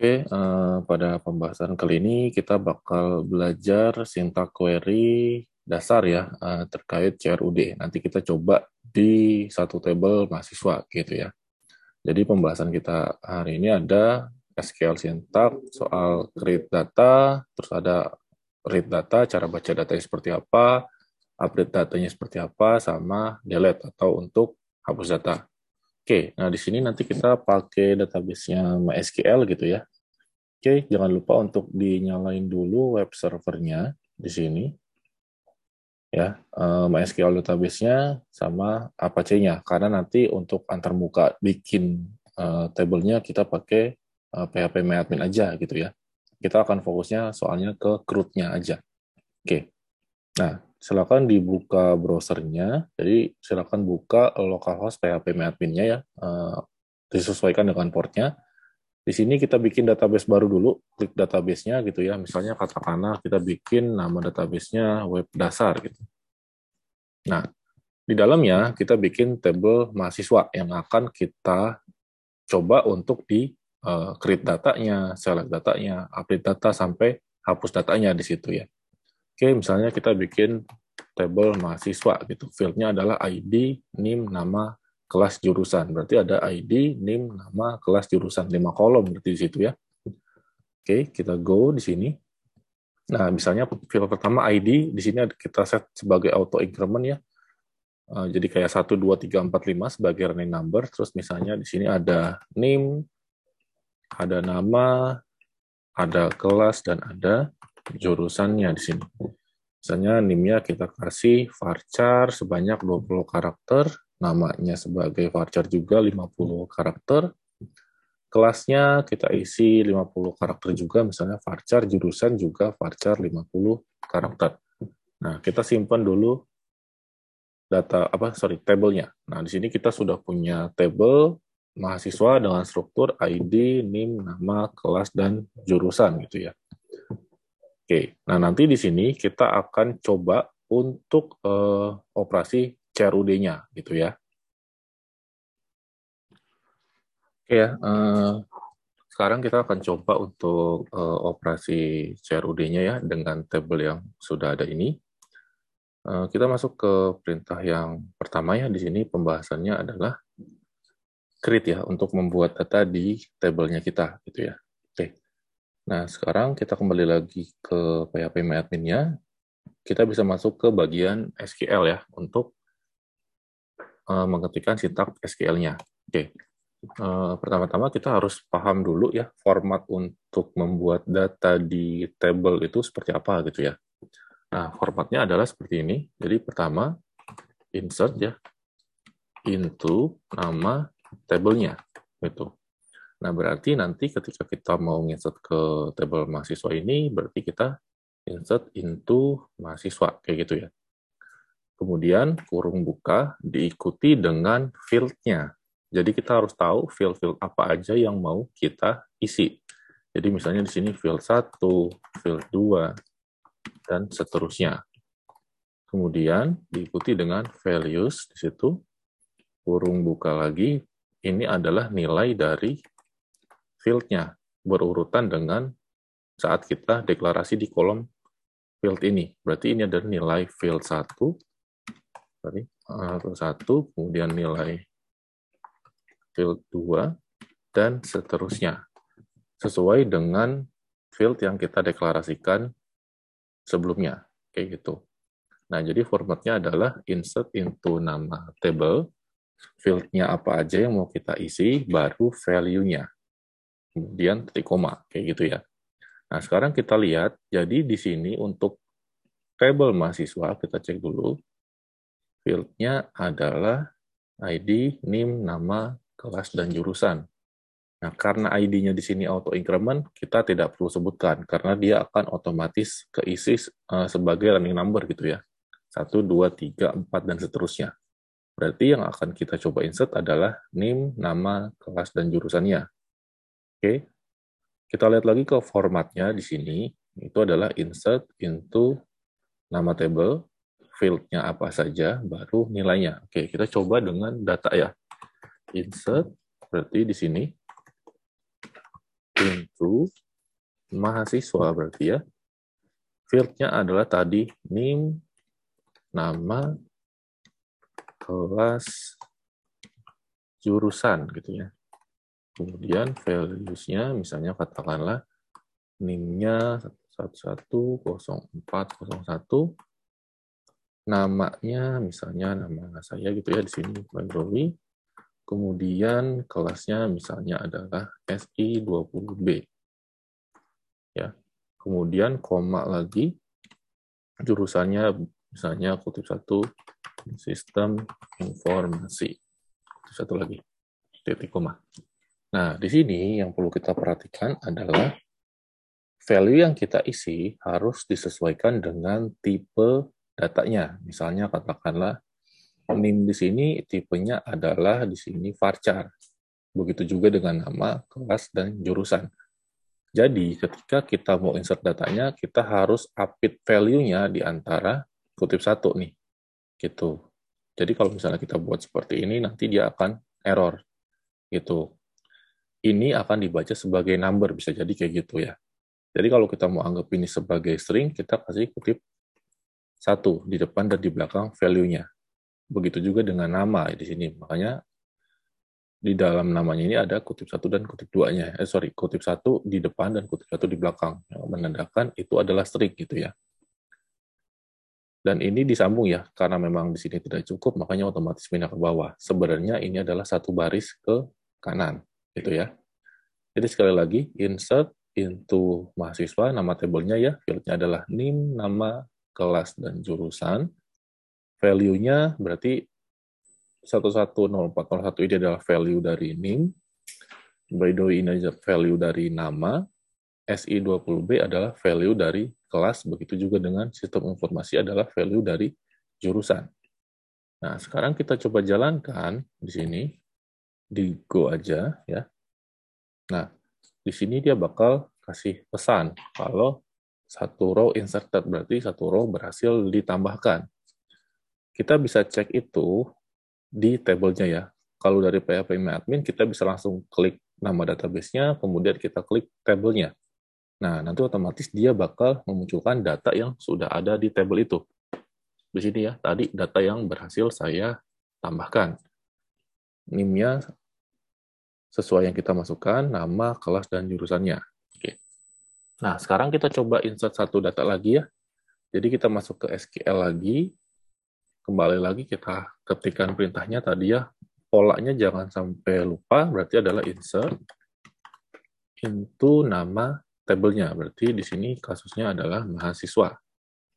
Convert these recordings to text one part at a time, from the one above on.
Oke, eh, pada pembahasan kali ini kita bakal belajar sintak query dasar ya eh, terkait CRUD. Nanti kita coba di satu tabel mahasiswa gitu ya. Jadi pembahasan kita hari ini ada SQL sintak soal create data, terus ada read data, cara baca datanya seperti apa, update datanya seperti apa, sama delete atau untuk hapus data. Oke, nah di sini nanti kita pakai database-nya MySQL gitu ya. Oke, jangan lupa untuk dinyalain dulu web servernya di sini. Ya, MySQL database-nya sama Apache-nya. Karena nanti untuk antarmuka bikin uh, tabelnya kita pakai uh, PHP MyAdmin aja gitu ya. Kita akan fokusnya soalnya ke CRUD-nya aja. Oke. Nah, silakan dibuka browsernya. Jadi silakan buka localhost PHP MyAdmin-nya ya. Uh, disesuaikan dengan portnya di sini kita bikin database baru dulu, klik database-nya gitu ya. Misalnya katakanlah kita bikin nama database-nya web dasar gitu. Nah, di dalamnya kita bikin tabel mahasiswa yang akan kita coba untuk di uh, create datanya, select datanya, update data sampai hapus datanya di situ ya. Oke, misalnya kita bikin tabel mahasiswa gitu. Field-nya adalah ID, NIM, nama, kelas jurusan. Berarti ada ID, NIM, nama, kelas jurusan. lima kolom berarti di situ ya. Oke, kita go di sini. Nah, misalnya field pertama ID, di sini kita set sebagai auto increment ya. Uh, jadi kayak 1, 2, 3, 4, 5 sebagai running number. Terus misalnya di sini ada NIM, ada nama, ada kelas, dan ada jurusannya di sini. Misalnya NIM-nya kita kasih varchar sebanyak 20 karakter, namanya sebagai varchar juga 50 karakter. Kelasnya kita isi 50 karakter juga, misalnya varchar jurusan juga varchar 50 karakter. Nah, kita simpan dulu data apa sorry tabelnya. Nah, di sini kita sudah punya table mahasiswa dengan struktur ID, NIM, nama, kelas dan jurusan gitu ya. Oke, nah nanti di sini kita akan coba untuk uh, operasi CRUD-nya gitu ya. Oke ya, uh, sekarang kita akan coba untuk uh, operasi CRUD-nya ya dengan tabel yang sudah ada ini. Uh, kita masuk ke perintah yang pertama ya, di sini pembahasannya adalah create ya, untuk membuat data di tabelnya kita gitu ya. Nah sekarang kita kembali lagi ke PHP MyAdmin-nya. Kita bisa masuk ke bagian SQL ya, untuk uh, mengetikkan sintak SQL-nya. Oke, uh, pertama-tama kita harus paham dulu ya format untuk membuat data di table itu seperti apa gitu ya. Nah, formatnya adalah seperti ini. Jadi pertama insert ya into nama tabelnya gitu. Nah, berarti nanti ketika kita mau insert ke table mahasiswa ini, berarti kita insert into mahasiswa, kayak gitu ya. Kemudian kurung buka diikuti dengan field-nya. Jadi kita harus tahu field-field apa aja yang mau kita isi. Jadi misalnya di sini field 1, field 2, dan seterusnya. Kemudian diikuti dengan values di situ. Kurung buka lagi, ini adalah nilai dari field-nya berurutan dengan saat kita deklarasi di kolom field ini. Berarti ini adalah nilai field 1, sorry, uh, satu, kemudian nilai field 2, dan seterusnya. Sesuai dengan field yang kita deklarasikan sebelumnya. Kayak gitu. Nah, jadi formatnya adalah insert into nama table, fieldnya apa aja yang mau kita isi, baru value-nya. Kemudian titik koma, kayak gitu ya. Nah, sekarang kita lihat, jadi di sini untuk table mahasiswa, kita cek dulu, Field-nya adalah ID, NIM, nama, kelas, dan jurusan. Nah, karena ID-nya di sini auto increment, kita tidak perlu sebutkan karena dia akan otomatis keisi uh, sebagai running number gitu ya. 1, 2, 3, 4, dan seterusnya. Berarti yang akan kita coba insert adalah NIM, nama, kelas, dan jurusannya. Oke, kita lihat lagi ke formatnya di sini. Itu adalah insert into nama table, field-nya apa saja, baru nilainya. Oke, kita coba dengan data ya. Insert, berarti di sini, to mahasiswa berarti ya. Fieldnya adalah tadi NIM, nama, kelas, jurusan gitu ya. Kemudian values-nya misalnya katakanlah NIM-nya 110401 namanya misalnya nama saya gitu ya di sini Bandrowi. Kemudian kelasnya misalnya adalah SI20B. Ya. Kemudian koma lagi jurusannya misalnya kutip satu sistem informasi. Kutip satu lagi titik koma. Nah, di sini yang perlu kita perhatikan adalah value yang kita isi harus disesuaikan dengan tipe datanya. Misalnya katakanlah NIM di sini tipenya adalah di sini varchar. Begitu juga dengan nama, kelas, dan jurusan. Jadi ketika kita mau insert datanya, kita harus update value-nya di antara kutip satu nih. Gitu. Jadi kalau misalnya kita buat seperti ini, nanti dia akan error. Gitu. Ini akan dibaca sebagai number, bisa jadi kayak gitu ya. Jadi kalau kita mau anggap ini sebagai string, kita kasih kutip satu di depan dan di belakang value-nya. Begitu juga dengan nama di sini. Makanya di dalam namanya ini ada kutip satu dan kutip duanya. Eh sorry, kutip satu di depan dan kutip satu di belakang. Yang menandakan itu adalah string gitu ya. Dan ini disambung ya, karena memang di sini tidak cukup, makanya otomatis pindah ke bawah. Sebenarnya ini adalah satu baris ke kanan, gitu ya. Jadi sekali lagi, insert into mahasiswa, nama tabelnya ya, fieldnya adalah NIM, nama kelas dan jurusan. Value-nya berarti 110401 ini adalah value dari NIM. Way, ini adalah value dari nama. SI20B adalah value dari kelas, begitu juga dengan sistem informasi adalah value dari jurusan. Nah, sekarang kita coba jalankan di sini, di Go aja ya. Nah, di sini dia bakal kasih pesan kalau satu row inserted, berarti satu row berhasil ditambahkan. Kita bisa cek itu di tabelnya ya. Kalau dari PHP admin, kita bisa langsung klik nama database-nya, kemudian kita klik tabelnya. Nah, nanti otomatis dia bakal memunculkan data yang sudah ada di tabel itu. Di sini ya, tadi data yang berhasil saya tambahkan. NIM-nya sesuai yang kita masukkan, nama, kelas, dan jurusannya. Nah, sekarang kita coba insert satu data lagi ya. Jadi kita masuk ke SQL lagi, kembali lagi kita ketikkan perintahnya tadi ya, polanya jangan sampai lupa, berarti adalah insert into nama tabelnya. Berarti di sini kasusnya adalah mahasiswa.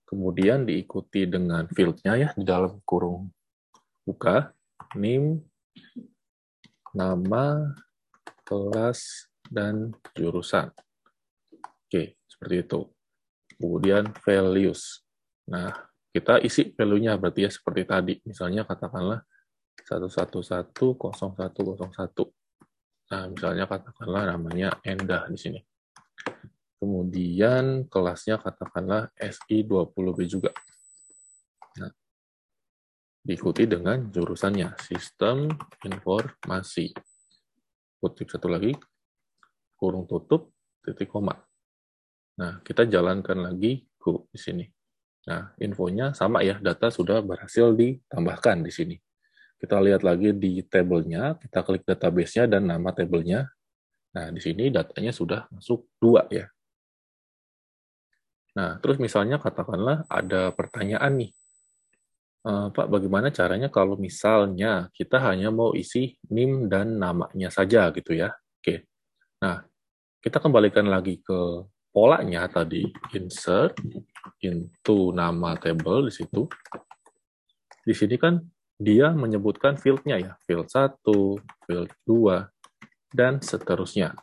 Kemudian diikuti dengan field-nya ya, di dalam kurung buka, name, nama, kelas, dan jurusan. Oke, seperti itu. Kemudian values. Nah, kita isi value-nya berarti ya seperti tadi. Misalnya katakanlah 1110101. Nah, misalnya katakanlah namanya Endah di sini. Kemudian kelasnya katakanlah SI20B juga. Diikuti dengan jurusannya, Sistem Informasi. Kutip satu lagi, kurung tutup, titik koma. Nah, kita jalankan lagi Go di sini. Nah, infonya sama ya, data sudah berhasil ditambahkan di sini. Kita lihat lagi di tabelnya, kita klik database-nya dan nama tabelnya. Nah, di sini datanya sudah masuk dua ya. Nah, terus misalnya katakanlah ada pertanyaan nih, e, Pak, bagaimana caranya kalau misalnya kita hanya mau isi NIM dan namanya saja gitu ya? Oke. Nah, kita kembalikan lagi ke polanya tadi insert into nama table di situ. Di sini kan dia menyebutkan field-nya ya, field 1, field 2, dan seterusnya.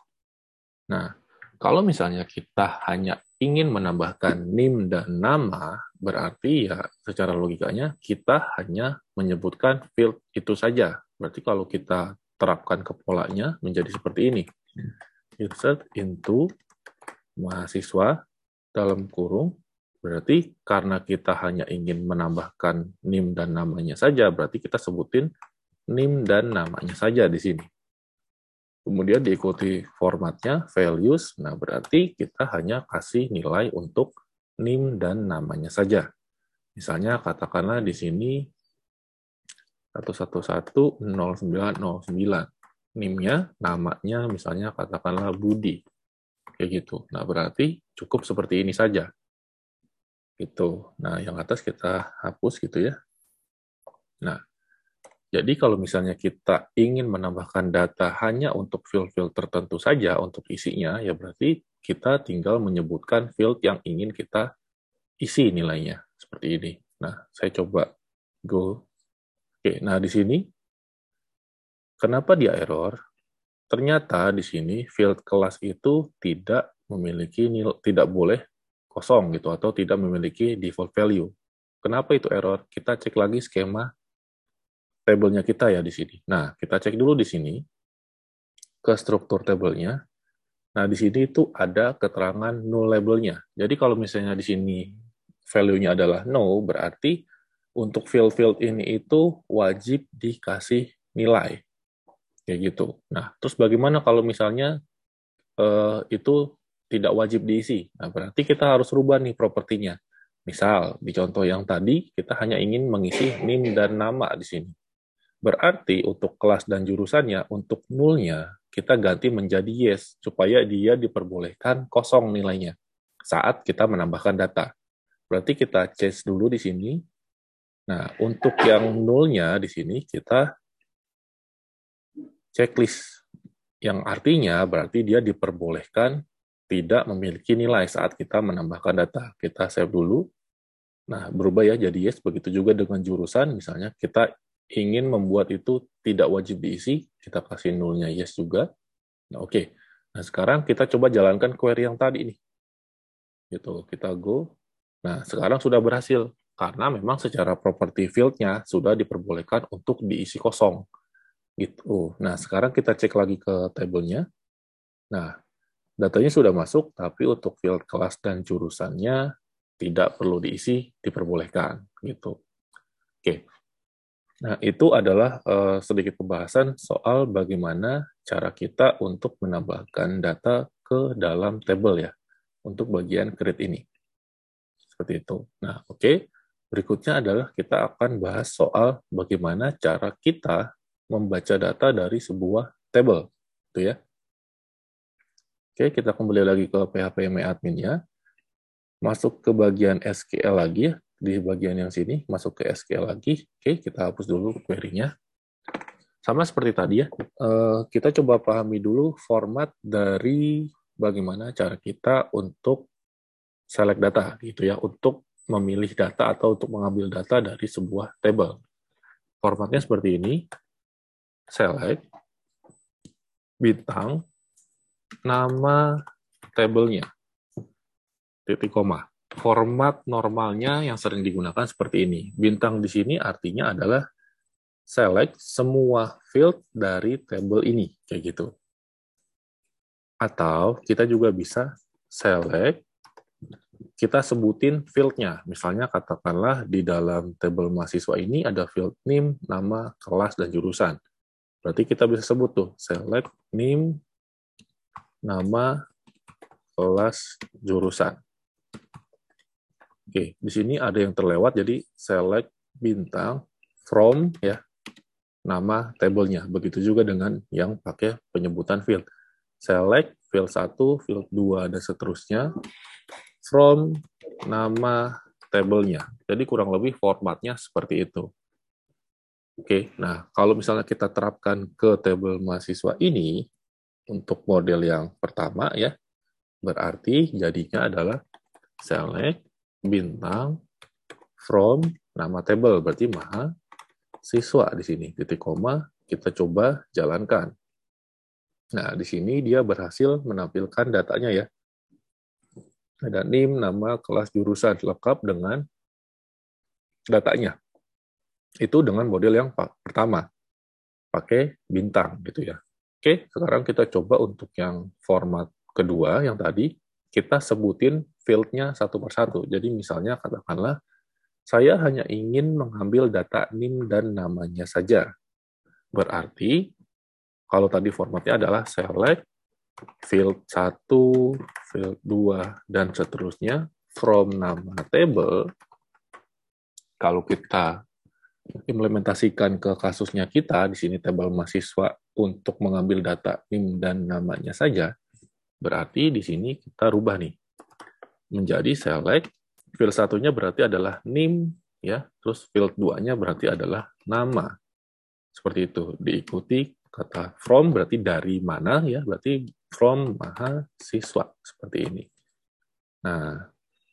Nah, kalau misalnya kita hanya ingin menambahkan NIM dan nama, berarti ya secara logikanya kita hanya menyebutkan field itu saja. Berarti kalau kita terapkan ke polanya menjadi seperti ini. Insert into mahasiswa dalam kurung berarti karena kita hanya ingin menambahkan NIM dan namanya saja, berarti kita sebutin NIM dan namanya saja di sini. kemudian diikuti formatnya values. Nah, berarti kita hanya kasih nilai untuk NIM dan namanya saja. Misalnya katakanlah di sini 1110909. NIM-nya, namanya misalnya katakanlah Budi. Kayak gitu. Nah, berarti cukup seperti ini saja. Gitu. Nah, yang atas kita hapus gitu ya. Nah, jadi kalau misalnya kita ingin menambahkan data hanya untuk field-field tertentu saja untuk isinya, ya berarti kita tinggal menyebutkan field yang ingin kita isi nilainya. Seperti ini. Nah, saya coba go. Oke, nah di sini, kenapa dia error? Ternyata di sini field kelas itu tidak memiliki nilai, tidak boleh kosong gitu, atau tidak memiliki default value. Kenapa itu error? Kita cek lagi skema tabelnya kita ya di sini. Nah, kita cek dulu di sini ke struktur tabelnya. Nah, di sini itu ada keterangan null labelnya. Jadi kalau misalnya di sini value-nya adalah no, berarti untuk field-field ini itu wajib dikasih nilai. Kayak gitu. Nah, terus bagaimana kalau misalnya uh, itu tidak wajib diisi? Nah, berarti kita harus rubah nih propertinya. Misal, di contoh yang tadi, kita hanya ingin mengisi NIM dan nama di sini. Berarti untuk kelas dan jurusannya, untuk nulnya, kita ganti menjadi yes, supaya dia diperbolehkan kosong nilainya saat kita menambahkan data. Berarti kita change dulu di sini. Nah, untuk yang nulnya di sini, kita checklist. Yang artinya berarti dia diperbolehkan tidak memiliki nilai saat kita menambahkan data. Kita save dulu. Nah, berubah ya jadi yes. Begitu juga dengan jurusan, misalnya kita ingin membuat itu tidak wajib diisi, kita kasih nulnya yes juga. Nah, oke. Okay. Nah, sekarang kita coba jalankan query yang tadi ini. Gitu, kita go. Nah, sekarang sudah berhasil karena memang secara property field-nya sudah diperbolehkan untuk diisi kosong. Gitu. Nah, sekarang kita cek lagi ke tabelnya. Nah, datanya sudah masuk, tapi untuk field kelas dan jurusannya tidak perlu diisi, diperbolehkan. Gitu. Oke, Nah, itu adalah uh, sedikit pembahasan soal bagaimana cara kita untuk menambahkan data ke dalam table ya, untuk bagian create ini. Seperti itu. Nah, oke. Okay. Berikutnya adalah kita akan bahas soal bagaimana cara kita membaca data dari sebuah table. Itu ya. Oke, kita kembali lagi ke PHP admin ya. Masuk ke bagian SQL lagi ya di bagian yang sini, masuk ke SQL lagi. Oke, kita hapus dulu query-nya. Sama seperti tadi ya, eh, kita coba pahami dulu format dari bagaimana cara kita untuk select data, gitu ya, untuk memilih data atau untuk mengambil data dari sebuah table. Formatnya seperti ini, select, bintang, nama tabelnya, titik koma format normalnya yang sering digunakan seperti ini. Bintang di sini artinya adalah select semua field dari table ini, kayak gitu. Atau kita juga bisa select, kita sebutin fieldnya. Misalnya katakanlah di dalam table mahasiswa ini ada field name, nama, kelas, dan jurusan. Berarti kita bisa sebut tuh, select name, nama, kelas, jurusan. Oke, di sini ada yang terlewat, jadi select bintang from ya nama tabelnya. Begitu juga dengan yang pakai penyebutan field. Select field 1, field 2, dan seterusnya from nama tabelnya. Jadi kurang lebih formatnya seperti itu. Oke, nah kalau misalnya kita terapkan ke tabel mahasiswa ini, untuk model yang pertama ya, berarti jadinya adalah select bintang from nama table berarti maha siswa di sini titik koma kita coba jalankan. Nah, di sini dia berhasil menampilkan datanya ya. Ada NIM, nama, kelas, jurusan lengkap dengan datanya. Itu dengan model yang pertama, pakai bintang gitu ya. Oke, sekarang kita coba untuk yang format kedua yang tadi kita sebutin field-nya satu persatu. Jadi misalnya katakanlah saya hanya ingin mengambil data NIM dan namanya saja. Berarti Kalau tadi formatnya adalah select, field 1, field 2, dan seterusnya, from nama table, kalau kita implementasikan ke kasusnya kita, di sini tabel mahasiswa untuk mengambil data NIM dan namanya saja, berarti di sini kita rubah nih, menjadi select, field satunya berarti adalah NIM, ya, terus field 2-nya berarti adalah nama. Seperti itu, diikuti kata from berarti dari mana ya berarti from mahasiswa seperti ini. Nah,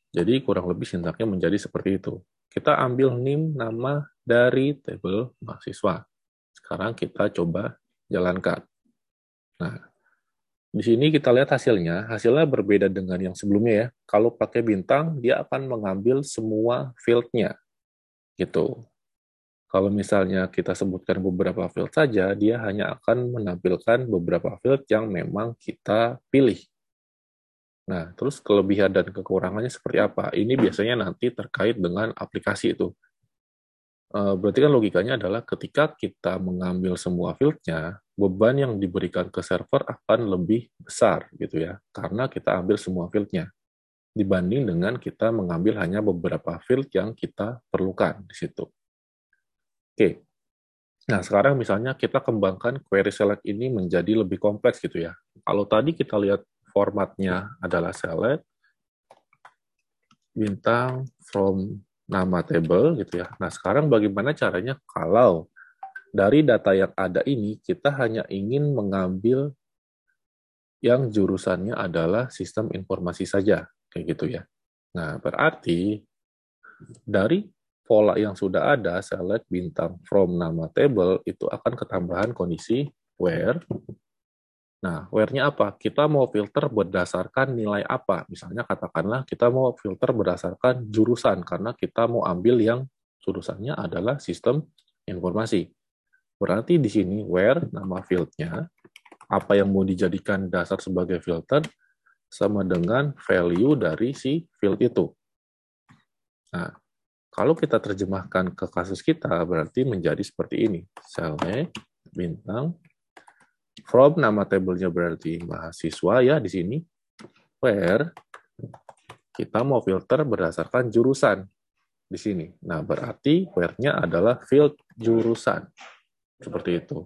jadi kurang lebih sintaknya menjadi seperti itu. Kita ambil NIM nama dari tabel mahasiswa. Sekarang kita coba jalankan. Nah, di sini kita lihat hasilnya. Hasilnya berbeda dengan yang sebelumnya ya. Kalau pakai bintang, dia akan mengambil semua field-nya. Gitu. Kalau misalnya kita sebutkan beberapa field saja, dia hanya akan menampilkan beberapa field yang memang kita pilih. Nah, terus kelebihan dan kekurangannya seperti apa? Ini biasanya nanti terkait dengan aplikasi itu. Eh, berarti kan logikanya adalah ketika kita mengambil semua fieldnya, beban yang diberikan ke server akan lebih besar gitu ya, karena kita ambil semua fieldnya dibanding dengan kita mengambil hanya beberapa field yang kita perlukan di situ. Oke. Nah, sekarang misalnya kita kembangkan query select ini menjadi lebih kompleks gitu ya. Kalau tadi kita lihat formatnya adalah select, bintang from nama table gitu ya. Nah, sekarang bagaimana caranya kalau dari data yang ada ini kita hanya ingin mengambil yang jurusannya adalah sistem informasi saja, kayak gitu ya. Nah, berarti dari pola yang sudah ada, select bintang from nama table, itu akan ketambahan kondisi where. Nah, where-nya apa? Kita mau filter berdasarkan nilai apa? Misalnya katakanlah kita mau filter berdasarkan jurusan, karena kita mau ambil yang jurusannya adalah sistem informasi. Berarti di sini where, nama field-nya, apa yang mau dijadikan dasar sebagai filter, sama dengan value dari si field itu. Nah, kalau kita terjemahkan ke kasus kita, berarti menjadi seperti ini. Select, bintang, from, nama tabelnya berarti mahasiswa ya di sini. Where, kita mau filter berdasarkan jurusan di sini. Nah, berarti where-nya adalah field jurusan. Seperti itu.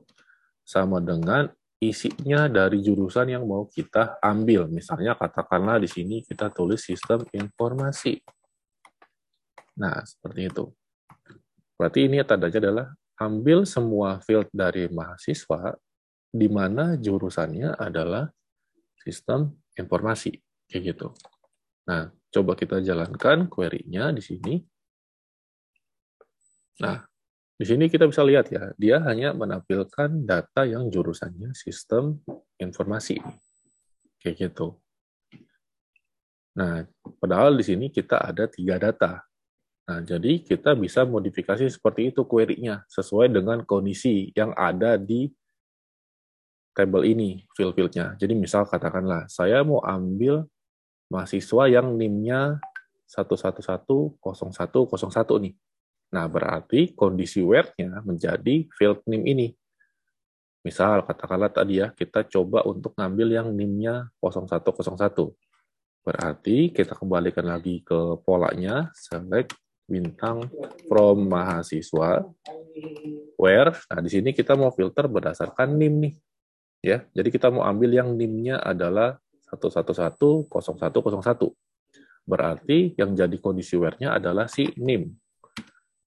Sama dengan isinya dari jurusan yang mau kita ambil. Misalnya katakanlah di sini kita tulis sistem informasi. Nah, seperti itu. Berarti ini tandanya adalah ambil semua field dari mahasiswa di mana jurusannya adalah sistem informasi. Kayak gitu. Nah, coba kita jalankan query-nya di sini. Nah, di sini kita bisa lihat ya, dia hanya menampilkan data yang jurusannya sistem informasi. Kayak gitu. Nah, padahal di sini kita ada tiga data. Nah, jadi kita bisa modifikasi seperti itu query-nya sesuai dengan kondisi yang ada di table ini, field-fieldnya. Jadi misal katakanlah, saya mau ambil mahasiswa yang NIM-nya 1110101 nih. Nah, berarti kondisi where-nya menjadi field NIM ini. Misal, katakanlah tadi ya, kita coba untuk ngambil yang NIM-nya 0101. Berarti kita kembalikan lagi ke polanya, select bintang from mahasiswa where nah di sini kita mau filter berdasarkan NIM nih ya jadi kita mau ambil yang NIM-nya adalah 1110101 berarti yang jadi kondisi where-nya adalah si NIM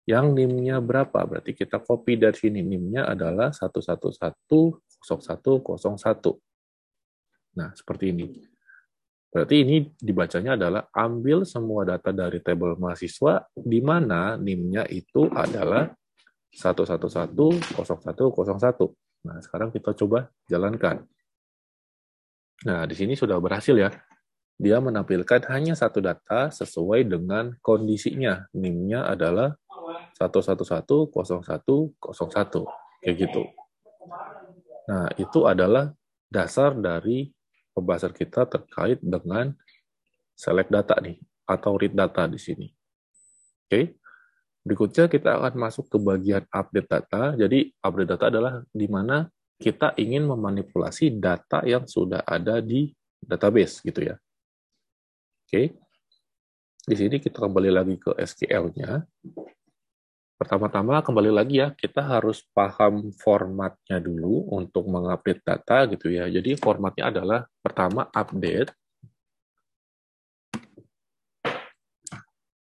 yang NIM-nya berapa? Berarti kita copy dari sini. NIM-nya adalah 1110101 nah seperti ini. Berarti ini dibacanya adalah ambil semua data dari tabel mahasiswa di mana NIM-nya itu adalah 1110101. Nah, sekarang kita coba jalankan. Nah, di sini sudah berhasil ya. Dia menampilkan hanya satu data sesuai dengan kondisinya. NIM-nya adalah 1110101. Kayak gitu. Nah, itu adalah dasar dari pembahasan kita terkait dengan select data nih atau read data di sini. Oke. Okay. Berikutnya kita akan masuk ke bagian update data. Jadi update data adalah di mana kita ingin memanipulasi data yang sudah ada di database gitu ya. Oke. Di sini kita kembali lagi ke SQL-nya. Pertama-tama kembali lagi ya, kita harus paham formatnya dulu untuk mengupdate data gitu ya. Jadi formatnya adalah pertama update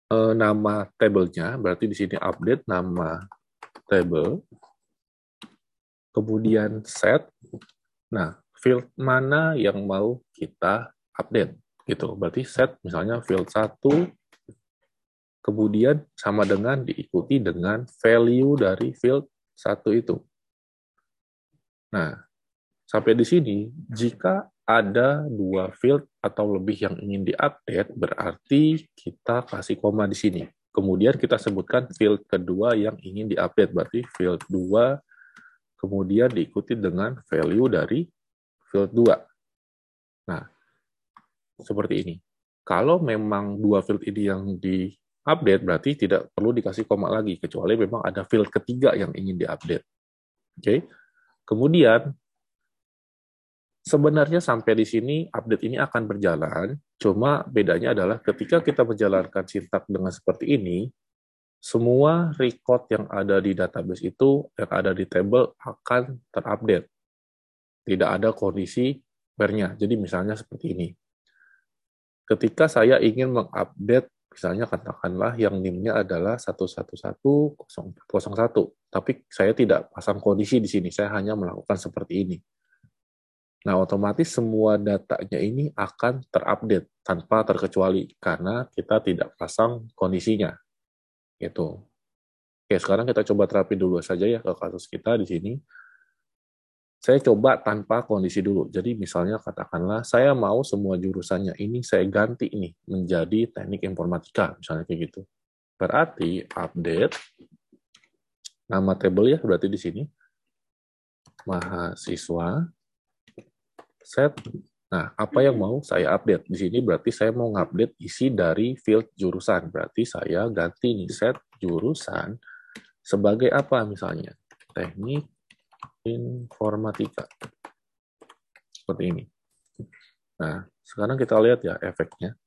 e, nama tabelnya, berarti di sini update nama table, kemudian set. Nah, field mana yang mau kita update gitu. Berarti set misalnya field 1 kemudian sama dengan diikuti dengan value dari field 1 itu. Nah, sampai di sini jika ada dua field atau lebih yang ingin diupdate, berarti kita kasih koma di sini. Kemudian kita sebutkan field kedua yang ingin diupdate, berarti field 2 kemudian diikuti dengan value dari field 2. Nah, seperti ini. Kalau memang dua field ini yang diupdate, berarti tidak perlu dikasih koma lagi, kecuali memang ada field ketiga yang ingin diupdate. Oke. Okay? Kemudian, sebenarnya sampai di sini update ini akan berjalan, cuma bedanya adalah ketika kita menjalankan sintak dengan seperti ini, semua record yang ada di database itu, yang ada di table, akan terupdate. Tidak ada kondisi where-nya. Jadi misalnya seperti ini. Ketika saya ingin mengupdate, misalnya katakanlah yang NIM-nya adalah 111.0401, tapi saya tidak pasang kondisi di sini, saya hanya melakukan seperti ini. Nah, otomatis semua datanya ini akan terupdate tanpa terkecuali karena kita tidak pasang kondisinya. Gitu. Oke, sekarang kita coba terapi dulu saja ya ke kasus kita di sini. Saya coba tanpa kondisi dulu. Jadi misalnya katakanlah saya mau semua jurusannya ini saya ganti ini menjadi teknik informatika, misalnya kayak gitu. Berarti update nama table ya berarti di sini mahasiswa set Nah, apa yang mau saya update? Di sini berarti saya mau ngupdate isi dari field jurusan. Berarti saya ganti nih set jurusan sebagai apa misalnya? Teknik informatika. Seperti ini. Nah, sekarang kita lihat ya efeknya.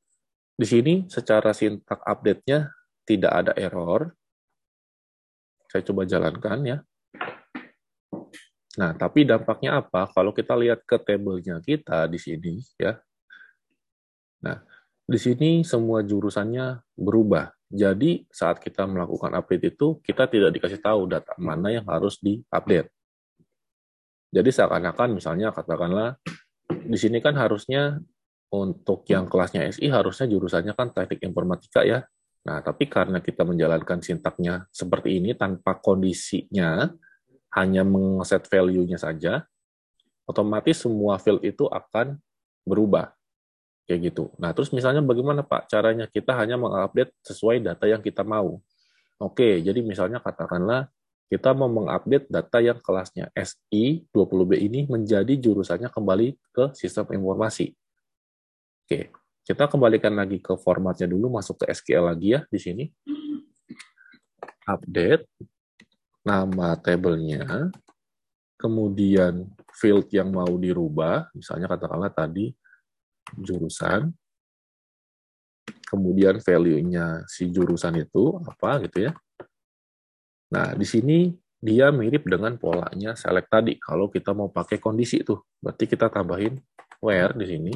Di sini secara sintak update-nya tidak ada error. Saya coba jalankan ya. Nah, tapi dampaknya apa? Kalau kita lihat ke tabelnya kita di sini, ya. Nah, di sini semua jurusannya berubah. Jadi, saat kita melakukan update itu, kita tidak dikasih tahu data mana yang harus diupdate. Jadi, seakan-akan misalnya katakanlah, di sini kan harusnya untuk yang kelasnya SI harusnya jurusannya kan teknik informatika ya. Nah, tapi karena kita menjalankan sintaknya seperti ini tanpa kondisinya, hanya mengset value-nya saja, otomatis semua field itu akan berubah. Kayak gitu. Nah, terus misalnya bagaimana Pak caranya kita hanya mengupdate sesuai data yang kita mau. Oke, jadi misalnya katakanlah kita mau mengupdate data yang kelasnya SI 20B ini menjadi jurusannya kembali ke sistem informasi. Oke, kita kembalikan lagi ke formatnya dulu, masuk ke SQL lagi ya di sini. Update, nama tabelnya, kemudian field yang mau dirubah, misalnya katakanlah tadi jurusan, kemudian value-nya si jurusan itu apa gitu ya. Nah, di sini dia mirip dengan polanya select tadi. Kalau kita mau pakai kondisi itu, berarti kita tambahin where di sini.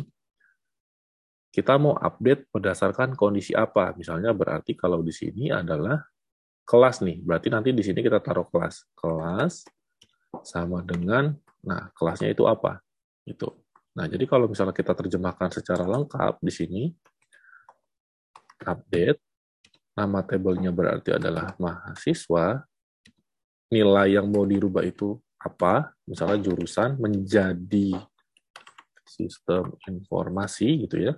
Kita mau update berdasarkan kondisi apa? Misalnya berarti kalau di sini adalah kelas nih. Berarti nanti di sini kita taruh kelas. Kelas sama dengan, nah kelasnya itu apa? Itu. Nah, jadi kalau misalnya kita terjemahkan secara lengkap di sini, update, nama tabelnya berarti adalah mahasiswa, nilai yang mau dirubah itu apa, misalnya jurusan menjadi sistem informasi gitu ya,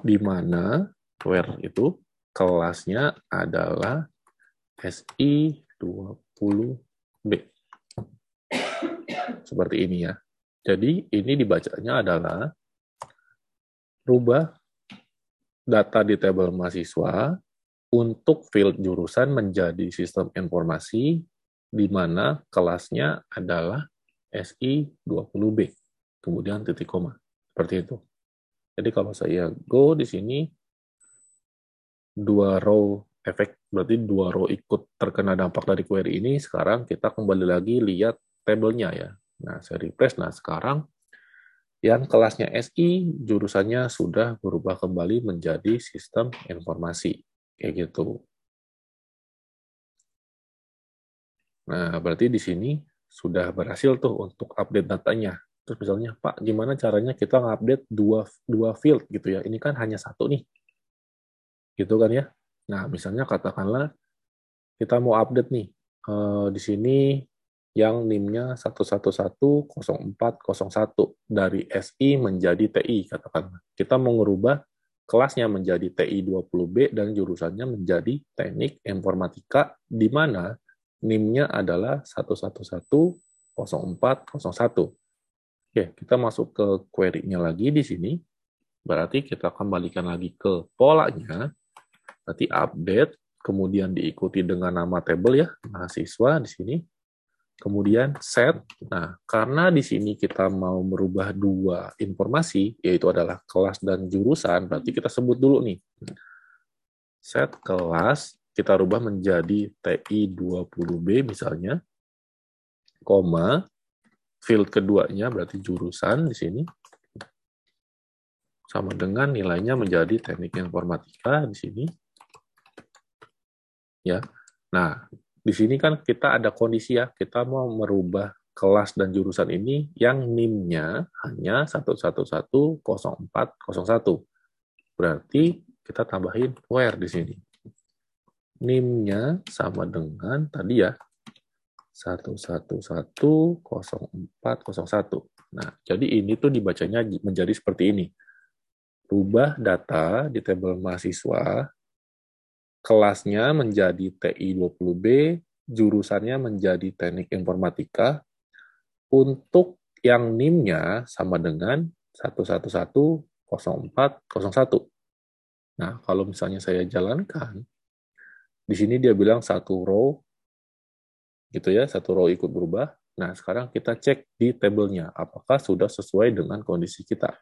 di mana where itu kelasnya adalah SI20B. Seperti ini ya. Jadi ini dibacanya adalah rubah data di tabel mahasiswa untuk field jurusan menjadi sistem informasi di mana kelasnya adalah SI20B, kemudian titik koma. Seperti itu. Jadi kalau saya go di sini, dua row efek, berarti dua row ikut terkena dampak dari query ini, sekarang kita kembali lagi lihat tabelnya ya. Nah, saya refresh, nah sekarang yang kelasnya SI, jurusannya sudah berubah kembali menjadi sistem informasi. Kayak gitu. Nah, berarti di sini sudah berhasil tuh untuk update datanya. Terus misalnya, Pak, gimana caranya kita ngupdate dua, dua field gitu ya? Ini kan hanya satu nih. Gitu kan ya? Nah, misalnya katakanlah kita mau update nih. Uh, di sini yang NIM-nya 1110401 dari SI menjadi TI katakanlah. Kita mau merubah kelasnya menjadi TI 20B dan jurusannya menjadi Teknik Informatika di mana NIM-nya adalah 1110401. Oke, kita masuk ke query-nya lagi di sini. Berarti kita kembalikan lagi ke polanya. Berarti update, kemudian diikuti dengan nama table ya, mahasiswa di sini. Kemudian set. Nah, karena di sini kita mau merubah dua informasi, yaitu adalah kelas dan jurusan, berarti kita sebut dulu nih. Set kelas kita rubah menjadi TI20B misalnya, koma, field keduanya berarti jurusan di sini, sama dengan nilainya menjadi teknik informatika di sini. Ya, nah di sini kan kita ada kondisi ya, kita mau merubah kelas dan jurusan ini yang NIM-nya hanya 1110401. Berarti kita tambahin where di sini. NIM-nya sama dengan tadi ya, 1110401. Nah, jadi ini tuh dibacanya menjadi seperti ini. Rubah data di tabel mahasiswa, kelasnya menjadi TI20B, jurusannya menjadi Teknik Informatika, untuk yang NIM-nya sama dengan 1110401. Nah, kalau misalnya saya jalankan, di sini dia bilang satu row, gitu ya, satu row ikut berubah. Nah, sekarang kita cek di tabelnya, apakah sudah sesuai dengan kondisi kita.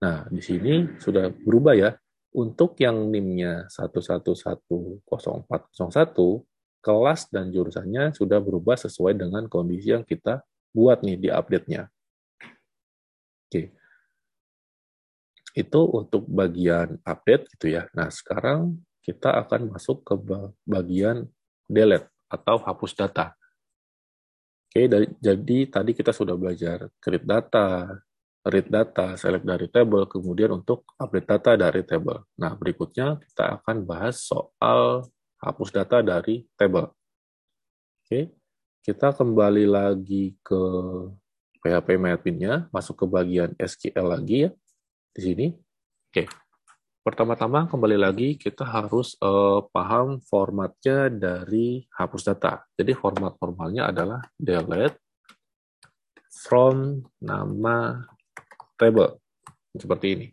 Nah, di sini sudah berubah ya. Untuk yang NIM-nya 1110401, kelas dan jurusannya sudah berubah sesuai dengan kondisi yang kita buat nih di update-nya. Oke. Itu untuk bagian update gitu ya. Nah, sekarang kita akan masuk ke bagian delete atau hapus data. Oke, jadi tadi kita sudah belajar create data, read data, select dari table, kemudian untuk update data dari table. Nah, berikutnya kita akan bahas soal hapus data dari table. Oke, kita kembali lagi ke PHP MyAdmin-nya, masuk ke bagian SQL lagi ya, di sini. Oke, Pertama-tama kembali lagi kita harus uh, paham formatnya dari hapus data. Jadi format formalnya adalah delete from nama table seperti ini.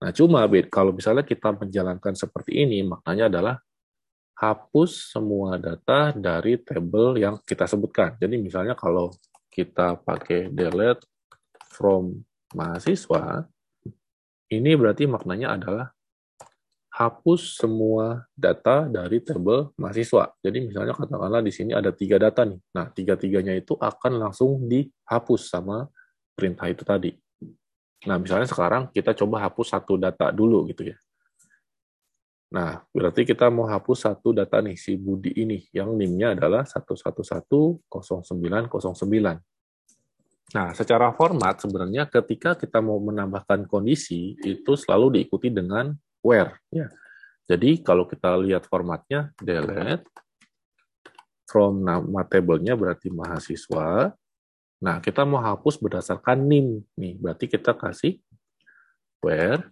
Nah, cuma kalau misalnya kita menjalankan seperti ini, maknanya adalah hapus semua data dari table yang kita sebutkan. Jadi misalnya kalau kita pakai delete from mahasiswa, ini berarti maknanya adalah hapus semua data dari tabel mahasiswa. Jadi misalnya katakanlah di sini ada tiga data nih. Nah, tiga-tiganya itu akan langsung dihapus sama perintah itu tadi. Nah, misalnya sekarang kita coba hapus satu data dulu gitu ya. Nah, berarti kita mau hapus satu data nih, si Budi ini, yang NIM-nya adalah 1110909. Nah, secara format sebenarnya ketika kita mau menambahkan kondisi itu selalu diikuti dengan where. Ya. Jadi kalau kita lihat formatnya delete from nama tabelnya berarti mahasiswa. Nah, kita mau hapus berdasarkan NIM nih. Berarti kita kasih where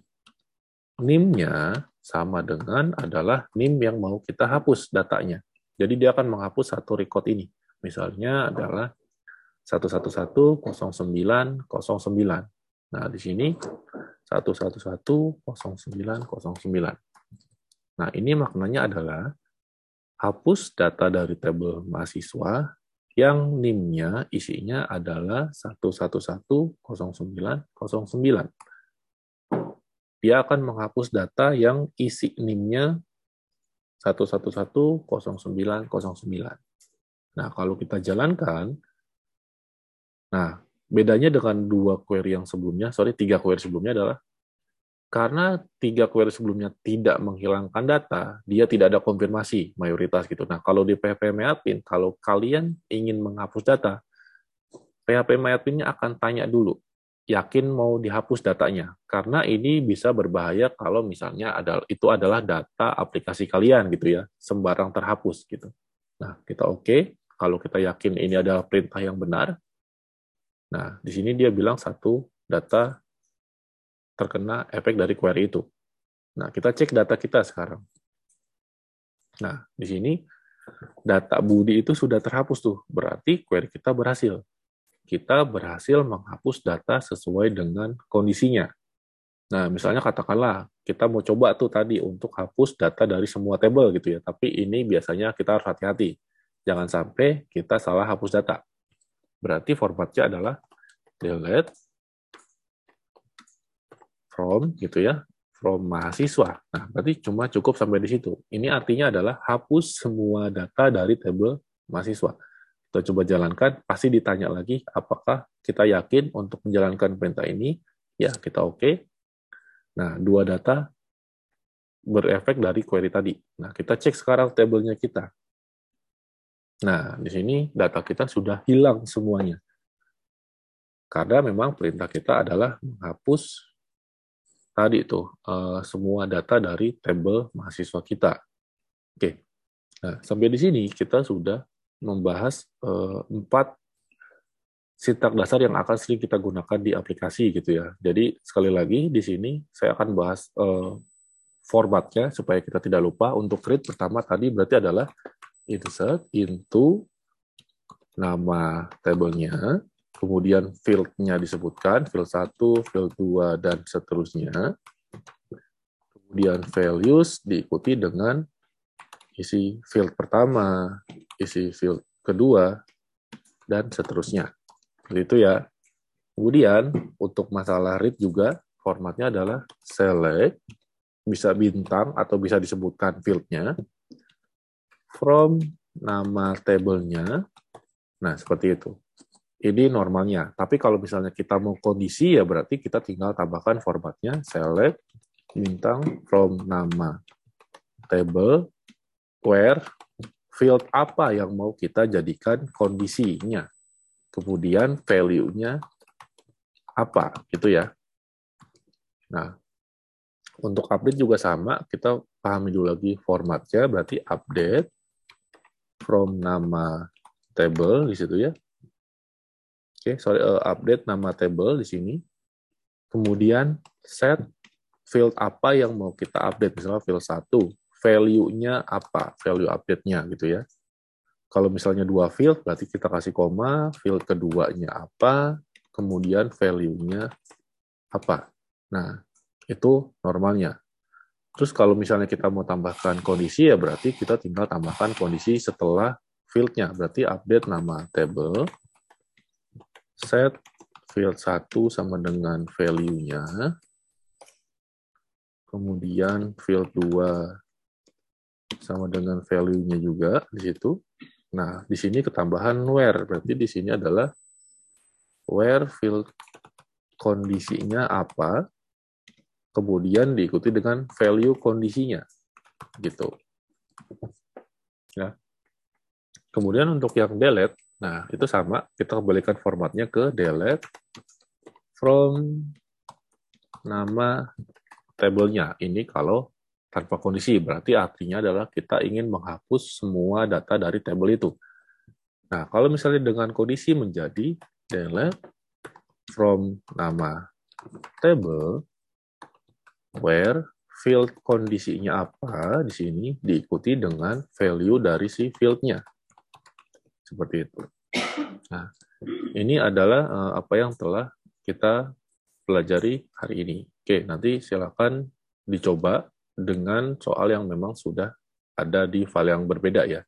NIM-nya sama dengan adalah NIM yang mau kita hapus datanya. Jadi dia akan menghapus satu record ini. Misalnya adalah 1110909. Nah, di sini 1110909. Nah, ini maknanya adalah hapus data dari tabel mahasiswa yang NIM-nya isinya adalah 1110909. Dia akan menghapus data yang isi NIM-nya 1110909. Nah, kalau kita jalankan, nah, bedanya dengan dua query yang sebelumnya, sorry, tiga query sebelumnya adalah karena tiga query sebelumnya tidak menghilangkan data, dia tidak ada konfirmasi mayoritas gitu. Nah, kalau di PHP MyAdmin, kalau kalian ingin menghapus data, PHP MyAdmin akan tanya dulu, yakin mau dihapus datanya, karena ini bisa berbahaya kalau misalnya ada, itu adalah data aplikasi kalian gitu ya, sembarang terhapus gitu. Nah, kita oke, okay. kalau kita yakin ini adalah perintah yang benar, nah di sini dia bilang satu data terkena efek dari query itu. Nah, kita cek data kita sekarang. Nah, di sini data Budi itu sudah terhapus tuh, berarti query kita berhasil. Kita berhasil menghapus data sesuai dengan kondisinya. Nah, misalnya katakanlah kita mau coba tuh tadi untuk hapus data dari semua table gitu ya, tapi ini biasanya kita harus hati-hati. Jangan sampai kita salah hapus data. Berarti formatnya adalah delete from gitu ya, from mahasiswa. Nah, berarti cuma cukup sampai di situ. Ini artinya adalah hapus semua data dari tabel mahasiswa. Kita coba jalankan, pasti ditanya lagi apakah kita yakin untuk menjalankan perintah ini. Ya, kita oke. Okay. Nah, dua data berefek dari query tadi. Nah, kita cek sekarang tabelnya kita. Nah, di sini data kita sudah hilang semuanya. Karena memang perintah kita adalah menghapus tadi itu uh, semua data dari tabel mahasiswa kita. Oke, nah sampai di sini kita sudah membahas uh, empat sintak dasar yang akan sering kita gunakan di aplikasi gitu ya. Jadi sekali lagi di sini saya akan bahas uh, formatnya supaya kita tidak lupa. Untuk read pertama tadi berarti adalah insert into nama tabelnya, kemudian field-nya disebutkan, field 1, field 2, dan seterusnya. Kemudian values diikuti dengan isi field pertama, isi field kedua, dan seterusnya. Begitu ya. Kemudian untuk masalah read juga formatnya adalah select, bisa bintang atau bisa disebutkan fieldnya, from nama tabelnya, nah seperti itu ini normalnya. Tapi kalau misalnya kita mau kondisi, ya berarti kita tinggal tambahkan formatnya, select, bintang, from nama, table, where, field apa yang mau kita jadikan kondisinya. Kemudian value-nya apa, gitu ya. Nah, untuk update juga sama, kita pahami dulu lagi formatnya, berarti update from nama table di situ ya, Oke, okay, sorry, uh, update nama table di sini. Kemudian set field apa yang mau kita update, misalnya field 1, value-nya apa, value update-nya gitu ya. Kalau misalnya dua field, berarti kita kasih koma, field keduanya apa, kemudian value-nya apa. Nah, itu normalnya. Terus kalau misalnya kita mau tambahkan kondisi, ya berarti kita tinggal tambahkan kondisi setelah field-nya. Berarti update nama table, set field 1 sama dengan value-nya. Kemudian field 2 sama dengan value-nya juga di situ. Nah, di sini ketambahan where. Berarti di sini adalah where field kondisinya apa, kemudian diikuti dengan value kondisinya. Gitu. Ya. Kemudian untuk yang delete, Nah, itu sama. Kita kembalikan formatnya ke delete from nama tabelnya. Ini kalau tanpa kondisi, berarti artinya adalah kita ingin menghapus semua data dari tabel itu. Nah, kalau misalnya dengan kondisi menjadi delete from nama table where field kondisinya apa di sini diikuti dengan value dari si fieldnya seperti itu. Nah, ini adalah uh, apa yang telah kita pelajari hari ini. Oke, nanti silakan dicoba dengan soal yang memang sudah ada di file yang berbeda ya.